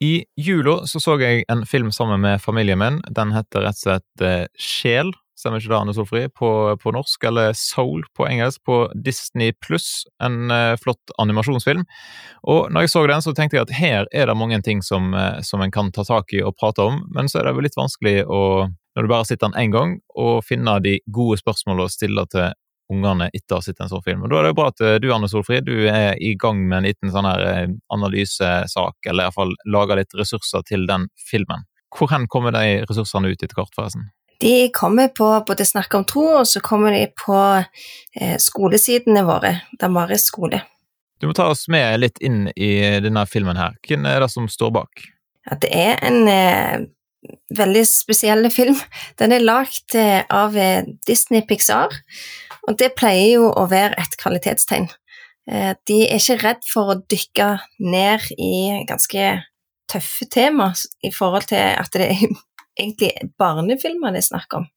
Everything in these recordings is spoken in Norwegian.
I jula så, så jeg en film sammen med familien min. Den heter rett og slett eh, Sjel, stemmer ikke det, Anne Solfrid? på, på norsk, eller Soul på engelsk, på Disney pluss. En eh, flott animasjonsfilm. Og når jeg så den, så tenkte jeg at her er det mange ting som, eh, som en kan ta tak i og prate om, men så er det vel litt vanskelig å når du bare sitter den én gang, og finne de gode spørsmålene å stille til ungene etter å ha sett en sånn film. Og Da er det jo bra at eh, du Anne Solfrid, du er i gang med en liten sånn her eh, analysesak, eller iallfall lager litt ressurser til den filmen. Hvor hen kommer de ressursene ut etter hvert, forresten? De kommer på både Snakk om tro, og så kommer de på eh, skolesidene våre, Damaris skole. Du må ta oss med litt inn i denne filmen her. Hvem er det som står bak? Ja, det er en eh, veldig spesiell film. Den er lagd eh, av eh, Disney Pixar, og det pleier jo å være et kvalitetstegn. Eh, de er ikke redd for å dykke ned i ganske tøffe tema i forhold til at det er egentlig barnefilmer det er snakk om.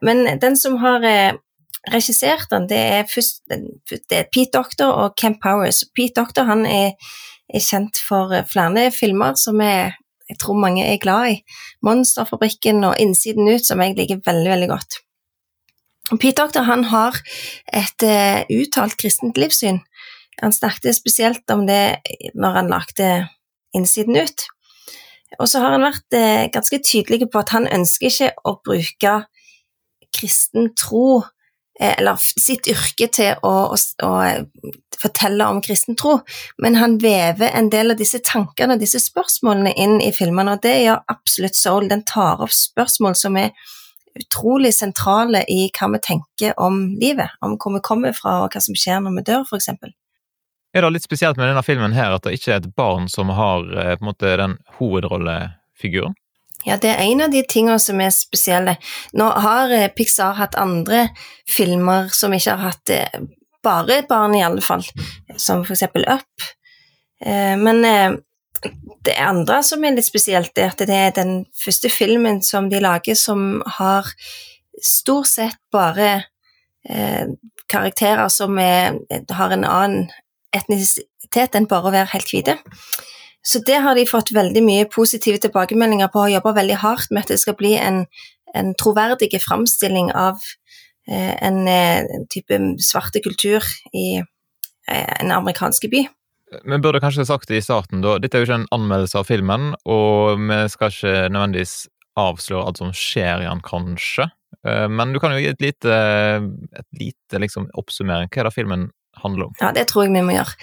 Men den som har regissert den, det er, først, det er Pete Doctor og Ken Powers. Pete Doctor han er, er kjent for flere filmer som er jeg tror mange er glad i. Monsterfabrikken og Innsiden ut, som jeg liker veldig, veldig godt. Pete Doctor han har et uh, uttalt kristent livssyn. Han snakket spesielt om det når han lagde Innsiden ut. Og så har han vært uh, ganske tydelig på at han ønsker ikke å bruke kristen tro Eh, eller sitt yrke til å, å, å, fortelle om kristen tro, men han vever en del av disse tankene disse spørsmålene inn i filmene, og det gjør absolutt Soul. Den tar opp spørsmål som er utrolig sentrale i hva vi tenker om livet, om hvor vi kommer fra og hva som skjer når vi dør, f.eks. Er det litt spesielt med denne filmen her at det ikke er et barn som har eh, på en måte den hovedrollefiguren? Ja, det er en av de tingene som er spesielle. Nå har eh, Pixar hatt andre filmer som ikke har hatt eh, bare barn, i alle fall, som for eksempel Up. Men det andre som er litt spesielt, er at det er den første filmen som de lager som har stort sett bare karakterer som er, har en annen etnisitet enn bare å være helt hvite. Så det har de fått veldig mye positive tilbakemeldinger på, og jobba veldig hardt med at det skal bli en, en troverdig framstilling av eh, en, eh, type svarte kultur i eh, en amerikansk by. Vi burde kanskje sagt det i starten, da. Dette er jo ikke en anmeldelse av filmen, og vi skal ikke nødvendigvis avsløre alt som skjer i den, kanskje. Eh, men du kan jo gi et lite, et lite liksom, oppsummering. Hva er det filmen handler om? Ja, det tror jeg vi må gjøre.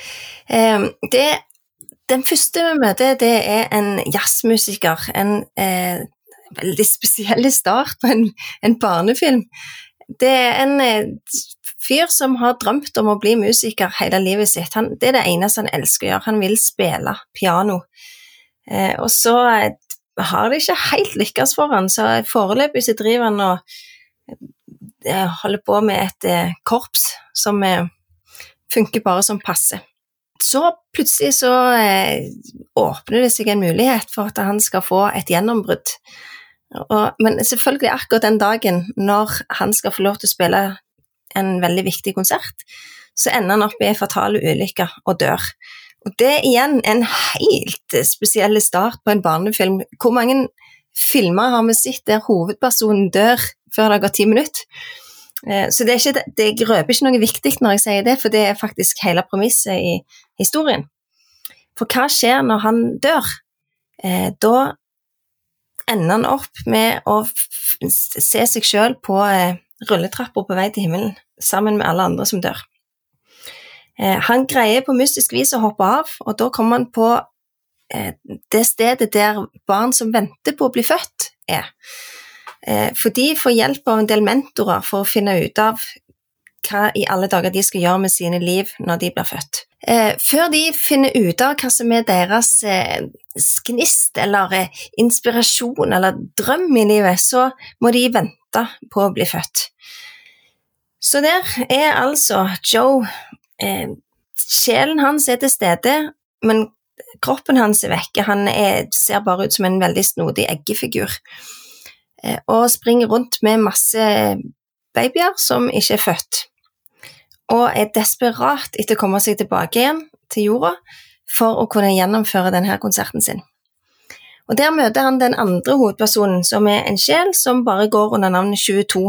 Eh, det den første vi møter, det er en jazzmusiker. En eh, veldig spesiell start på en, en, barnefilm. Det er en eh, fyr som har drømt om å bli musiker hele livet sitt. Han, det er det eneste han elsker å gjøre. Han vil spille piano. Eh, og så eh, har det ikke helt lykkes for han, så foreløpig så driver han og eh, holder på med et eh, korps som funker bare som passe så plutselig så eh, åpner det seg en mulighet for at han skal få et gjennombrudd. Og, men selvfølgelig akkurat den dagen når han skal få lov til å spille en veldig viktig konsert, så ender han opp i en fatal ulykke og dør. Og det er igjen en helt spesiell start på en barnefilm. Hvor mange filmer har vi sett der hovedpersonen dør før det har gått ti minutter? Eh, så det, ikke, det grøper ikke noe viktig når jeg sier det, for det er faktisk hele premisset i historien. For hva skjer når han dør? Eh, da ender han opp med å se seg sjøl på eh, rulletrappa på vei til himmelen, sammen med alle andre som dør. Han greier på mystisk vis å hoppe av, og da kommer han på det stedet der barn som venter på å bli født, er. Eh, for de får hjelp av en del mentorer for å finne ut av hva i alle dager de skal gjøre med sine liv når de blir født. Eh, før de finner ut av hva som er deres eh, gnist eller inspirasjon eller drøm i livet, så må de vente på å bli født. Så der er altså Joe Sjelen hans er til stede, men kroppen hans er vekke. Han er, ser bare ut som en veldig snodig eggefigur. Eh, og springer rundt med masse babyer som ikke er født, og er desperat etter å komme seg tilbake igjen til jorda for å kunne gjennomføre denne konserten sin. Og Der møter han den andre hovedpersonen, som er en sjel som bare går under navnet 22.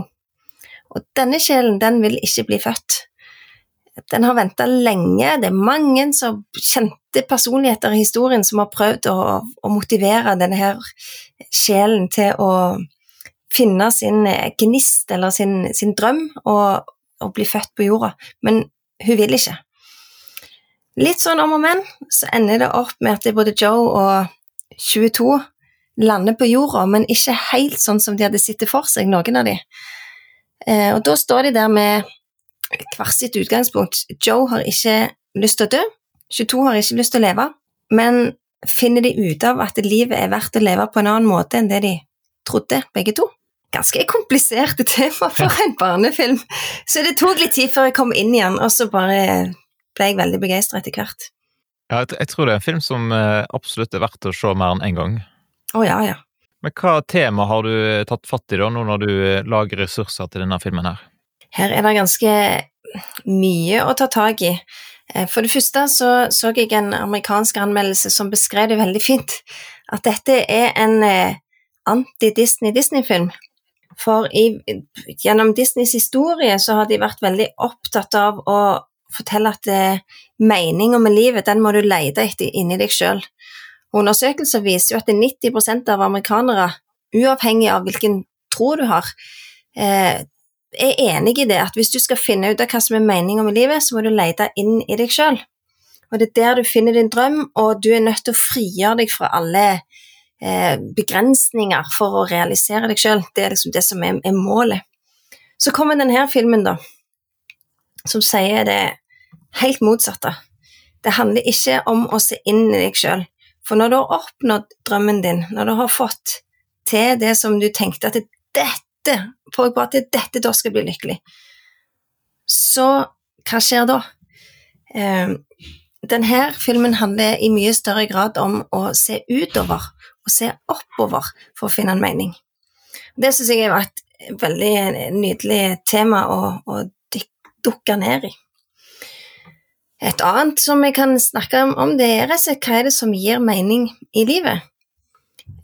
Og denne sjelen den vil ikke bli født. Den har venta lenge. Det er mange som kjente personligheter i historien som har prøvd å, å motivere denne her sjelen til å finne sin gnist eller sin, sin drøm og, og, bli født på jorda, men hun vil ikke. Litt sånn om og men, så ender det opp med at både Joe og 22 lander på jorda, men ikke helt sånn som de hadde sett det for seg, noen av de. Eh, og da står de der med hvert sitt utgangspunkt. Joe har ikke lyst til å dø, 22 har ikke lyst til å leve, men finner de ut av at livet er verdt å leve på en annen måte enn det de trodde, begge to? Ganske kompliserte tema for en barnefilm, så det tok litt tid før jeg kom inn igjen, og så bare ble jeg veldig begeistra etter hvert. Ja, jeg tror det er en film som eh, absolutt er verdt å se mer enn én en gang. Å ja, ja. Men hva tema har du tatt fatt i da, nå når du eh, lager ressurser til denne filmen her? Her er det ganske mye å ta tak i. Eh, for det første så, så jeg en amerikansk anmeldelse som beskrev det veldig fint. At dette er en anti-Disney-Disney-film. For i, gjennom Disneys historie så har de vært veldig opptatt av å fortelle at eh, meninga med livet, den må du lete etter inni deg sjøl. Undersøkelser viser jo at 90% av amerikanere, uavhengig av hvilken tro du har, eh, er enig i det at hvis du skal finne ut av hva som er meninga med livet, så må du lete inn i deg sjøl. Og det er der du finner din drøm, og du er nødt til å frigjøre deg fra alle begrensninger for å realisere deg sjøl. Det er liksom det som er, er målet. Så kommer denne filmen, da, som sier det helt motsatte. Det handler ikke om å se inn i deg sjøl. For når du har oppnådd drømmen din, når du har fått til det som du tenkte at dette får jeg bare til dette da skal bli lykkelig, så hva skjer da? Eh, denne filmen handler i mye større grad om å se utover og se oppover for å finne en mening. Det syns jeg var et veldig nydelig tema å, å dukke ned i. Et annet som jeg kan snakke om, det er hva er det som gir mening i livet?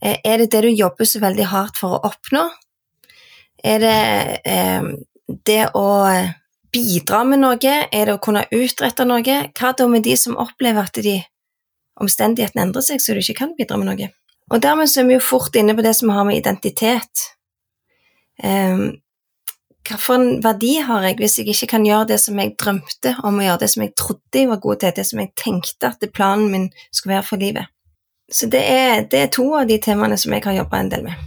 Eh, er det det du jobber så veldig hardt for å oppnå? Er det eh, det å bidra med noe? Er det å kunne utrette noe? Hva da med de som opplever at de omstendighetene endrer seg, så du ikke kan bidra med noe? Og dermed så er vi jo fort inne på det som har med identitet. Um, Hvilken verdi har jeg hvis jeg ikke kan gjøre det som jeg drømte om å gjøre, det som jeg trodde jeg var god til, det som jeg tenkte at planen min skulle være for livet? Så det er, det er to av de temaene som jeg har jobba en del med.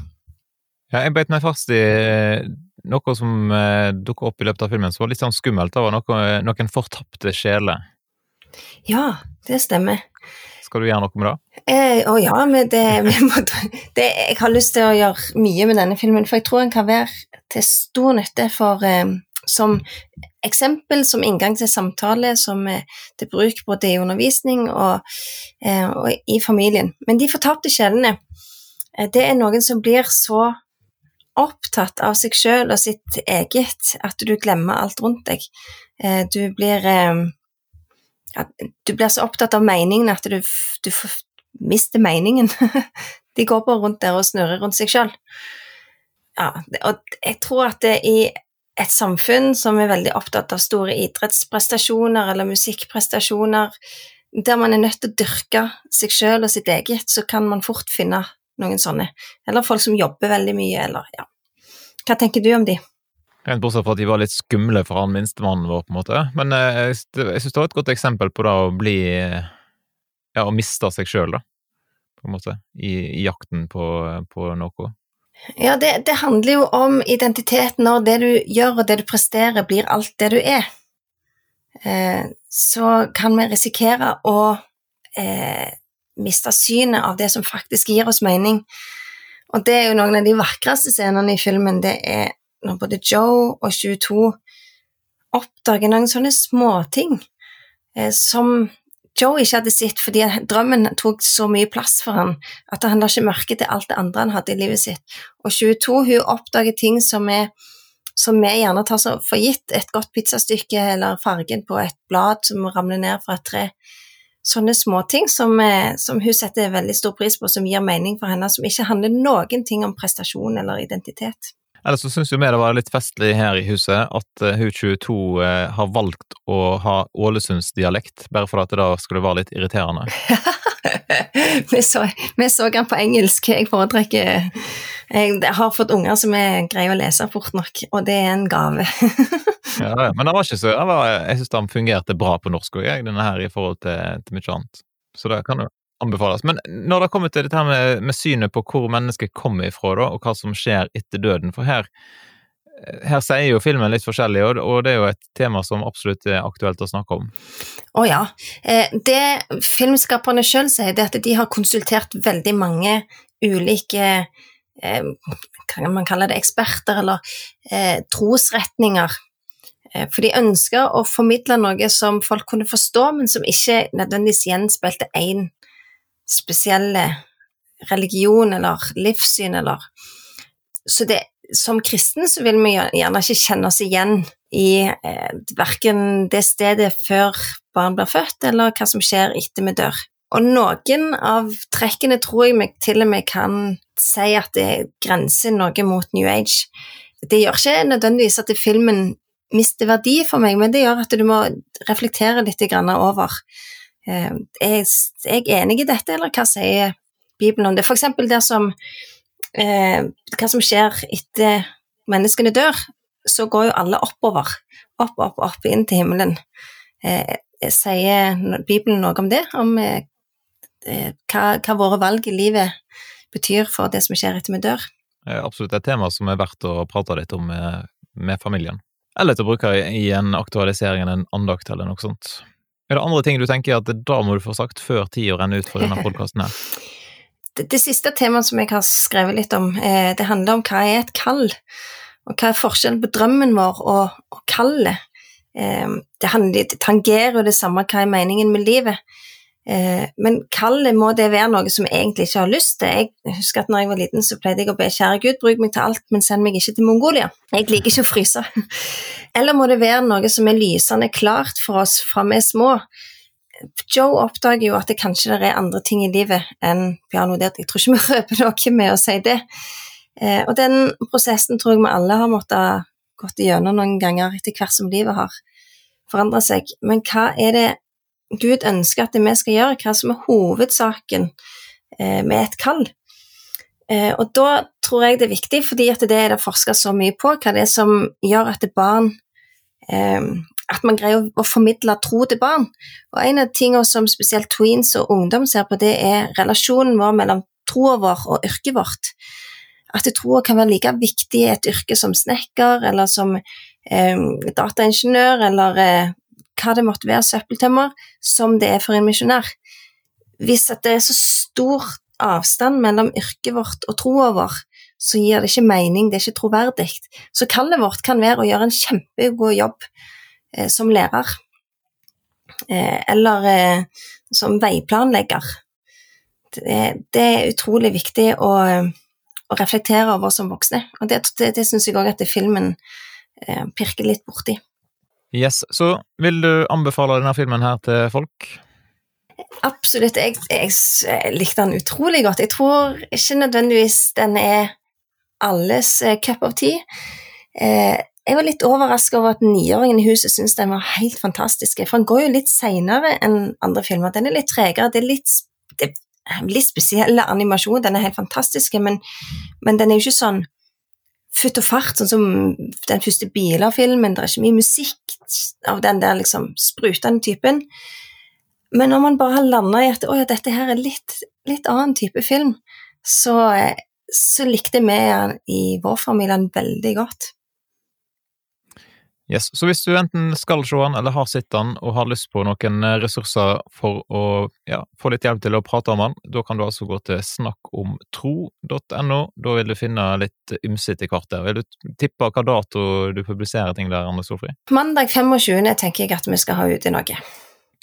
Ja, jeg beit meg fast i eh, noe som eh, dukka opp i løpet av filmen som var litt sånn skummelt. Det var noe, noen fortapte sjeler. Ja, det stemmer. Skal du gjøre noe med det? Eh, å ja, men det, det, Jeg har lyst til å gjøre mye med denne filmen, for jeg tror den kan være til stor nytte for eh, som eksempel, som inngang til samtale, som eh, til bruk både i undervisning og, eh, og i familien. Men de fortapte sjelene, eh, det er noen som blir så opptatt av seg sjøl og sitt eget at du glemmer alt rundt deg. Eh, du blir ja, du blir så opptatt av meningen at du, du mister meningen. De går bare rundt der og snurrer rundt seg sjøl. Ja, og jeg tror at det i et samfunn som er veldig opptatt av store idrettsprestasjoner eller musikkprestasjoner, der man er nødt til å dyrke seg sjøl og sitt eget, så kan man fort finne noen sånne. Eller folk som jobber veldig mye, eller ja. Hva tenker du om de? Rent bortsett fra at de var litt skumle for han minstemannen vår, på en måte. Men eh, jeg, jeg syns det var et godt eksempel på da å bli Ja, å miste seg sjøl, da. På en måte. I, i jakten på, på, noe. Ja, det, det, handler jo om identitet når det du gjør og det du presterer, blir alt det du er. Eh, så kan vi risikere å eh, miste synet av det som faktisk gir oss mening. Og det er jo noen av de vakreste scenene i filmen. Det er når både Joe og 22 oppdager noen sånne småting eh, som Joe ikke hadde sett fordi drømmen tok så mye plass for han at han la ikke merke til alt det andre han hadde i livet sitt. Og 22 hun oppdager ting som, er, som vi gjerne tar for gitt, et godt pizzastykke eller fargen på et blad som ramler ned fra et tre. sånne småting som, eh, som hun setter veldig stor pris på, som gir mening for henne, som ikke handler noen ting om prestasjon eller identitet. Ellers så syns vi det var litt festlig her i huset at uh, hun 22 uh, har valgt å ha ålesundsdialekt, bare for at det da skulle være litt irriterende. vi, så, vi så han på engelsk. Jeg foretrekker Jeg har fått unger som er greie å lese fort nok, og det er en gave. ja, men var ikke så, var, jeg syns den fungerte bra på norsk òg, denne her, i forhold til, til mye annet. Så det kan jo anbefales. Men når det kommer til dette med, med synet på hvor mennesket kommer ifra, da, og hva som skjer etter døden, for her her sier jo filmen litt forskjellig, og det er jo et tema som absolutt er aktuelt å snakke om. Å ja. Eh, det filmskaperne sjøl sier, det er at de har konsultert veldig mange ulike eh, Kan man kalle det eksperter, eller eh, trosretninger. For de ønsker å formidle noe som folk kunne forstå, men som ikke nødvendigvis gjenspeilte én spesiell religion eller livssyn eller Så det som kristen så vil vi gjerne ikke kjenne oss igjen i eh, verken det stedet før barn blir født, eller hva som skjer etter vi dør. Og noen av trekkene tror jeg vi til og med kan si at det grenser noe mot New Age. Det gjør ikke nødvendigvis at filmen mister verdi for meg, men det gjør at du må reflektere litt over er jeg enig i dette, eller hva sier Bibelen om det? Eksempel der som eh, hva som skjer etter menneskene dør, så går jo alle oppover. Opp, opp, opp inn til himmelen. Eh, sier Bibelen noe om det? Om eh, eh, hva, hva, våre valg i livet betyr for det som skjer etter vi dør? Det absolutt et tema som er verdt å prate litt om med, med familien. Eller til å bruke i en aktualisering, en andakt eller noe sånt. Er det andre ting du tenker at da må du få sagt før tida renner ut for denne podkasten her? det, det, siste temaet som jeg har skrevet litt om, eh, det handler om hva er et kall, og hva er forskjellen på drømmen vår og, og kallet. Eh, det, handler, det tangerer jo det samme hva er meningen med livet. Eh, men kallet må det være noe som jeg egentlig ikke har lyst til. Jeg husker at når jeg var liten, så pleide jeg å be kjære Gud, bruk meg til alt, men send meg ikke til Mongolia. Jeg liker ikke å fryse. Eller må det være noe som er lysende klart for oss fra vi er små, Joe oppdager jo at det kanskje det er andre ting i livet enn piano. Jeg tror ikke vi røper noe med å si det. Eh, og den prosessen tror jeg vi alle har måttet gått igjennom noen ganger etter hvert som livet har forandra seg. Men hva er det Gud ønsker at vi skal gjøre? Hva som er hovedsaken eh, med et kall? Eh, og da tror jeg det er viktig, fordi det er det forska så mye på, hva det er som gjør at barn at man greier å, formidle tro til barn. Og En av tingene som spesielt tweens og ungdom ser på, det er relasjonen vår mellom troa vår og yrket vårt. At troa kan være like viktig i et yrke som snekker, eller som eh, dataingeniør, eller eh, hva det måtte være, søppeltømmer, som det er for en misjonær. Hvis det er så stor avstand mellom yrket vårt og troa vår, så gir det ikke mening, det er ikke troverdig. Så kallet vårt kan være å gjøre en kjempegod jobb Eh, som lærer. Eh, eller eh, som veiplanlegger. Det, det, er utrolig viktig å, å, reflektere over som voksne, og det, det, det syns jeg òg at filmen pirker litt borti. Yes, Så vil du anbefale denne filmen her til folk? Absolutt. Jeg, jeg, jeg likte den utrolig godt. Jeg tror ikke nødvendigvis den er alles cup of tea. Eh, jeg var litt overraska over at niåringen i huset syntes den var helt fantastisk. For den går jo litt seinere enn andre filmer. Den er litt tregere. Det er litt, det er litt spesiell animasjon. Den er helt fantastisk, men, men, den er jo ikke sånn futt og fart, sånn som den første Biler-filmen. Det er ikke mye musikk av den der liksom sprutende typen. Men når man bare har landa i at å, ja, dette her er litt, litt annen type film, så, så likte vi i vår familie veldig godt. Yes, Så hvis du enten skal se den eller har sett den og har lyst på noen eh, ressurser for å ja, få litt hjelp til å prate om den, da kan du altså gå til snakkomtro.no. Da vil du finne litt ymse etter hvert der. Vil du tippe hva dato du publiserer ting der, Anne Sofri? Mandag 25. tenker jeg at vi skal ha ute noe.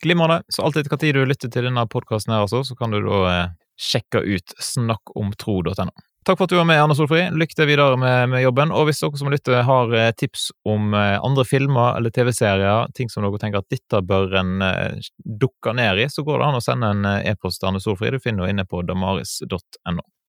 Glimrende. Så alltid hva tid du lytter til denne podkasten her, altså, så kan du da eh, sjekke ut snakkomtro.no. Takk for at du var med, Anne Solfri. Lykke til videre med, med, jobben. Og hvis dere som lytter har eh, tips om eh, andre filmer eller TV-serier, ting som dere tenker at dette bør en eh, dukke ned i, så går det an å sende en e-post til Anne Solfri. Du finner henne inne på damaris.no.